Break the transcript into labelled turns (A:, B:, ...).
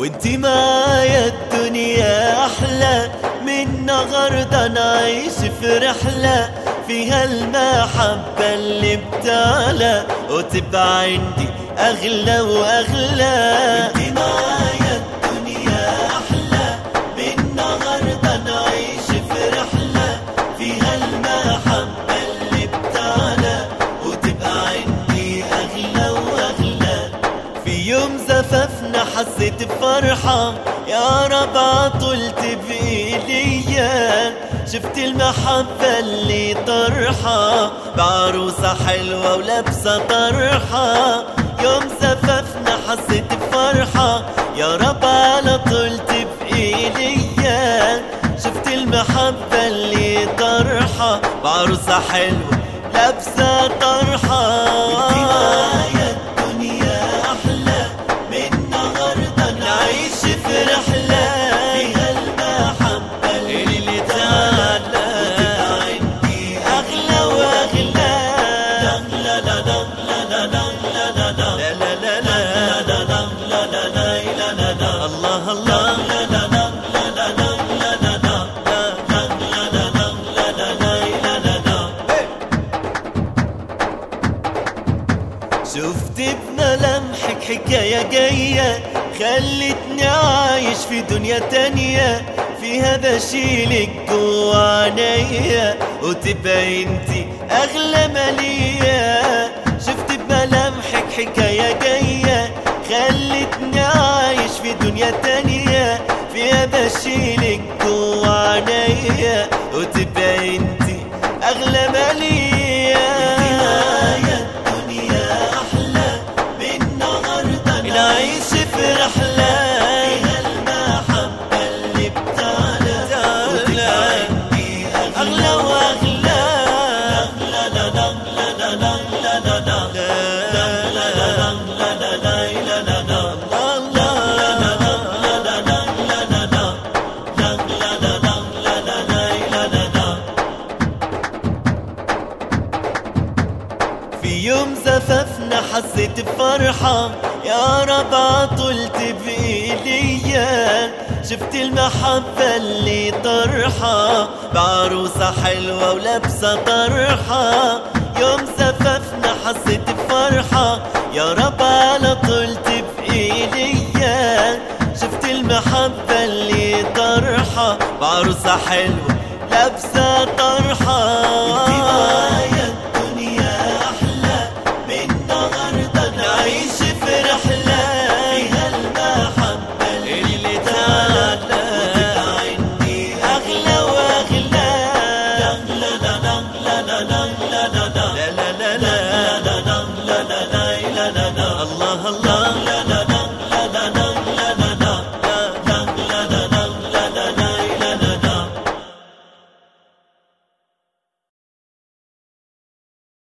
A: وانتي معايا الدنيا أحلى من نهارده نعيش في رحلة فيها المحبة اللي بتعلى وتبقى عندي أغلى وأغلى. انتي معايا الدنيا نعيش في رحلة فيها المحبة يوم زفافنا حسيت بفرحة. يا رب عطلت بإيديا. شفت المحبة اللي طرحة. بعروسة حلوة ولابسة طرحة. يوم زفافنا حسيت بفرحة. يا رب على طولت بإيديا. شفت المحبة اللي طرحة. بعروسة حلوة لابسة طرحة. وتفرح له في هالمحبة اللي تعلى. أغلى وأغلى. لا لا لا لا لا لا لا الله الله. شفت بملامحك حكاية جاية. خلتني عايش في دنيا تانية فيها بشيلك جوا عينيا وتبقى انتي أغلى مالية. شفت بملامحك حكاية جاية. خلتني عايش في دنيا تانية فيها بشيلك جوا عينيا وتبقى waqla زفافنا حسيت بفرحة. يا رب عطلت بإيديا. شفت المحبة اللي طرحة. بعروسة حلوة ولابسة طرحة. يوم زفافنا حسيت بفرحة. يا رب على طولت بإيديا. شفت المحبة اللي طرحة. بعروسة حلوة لابسة طرحة. la la la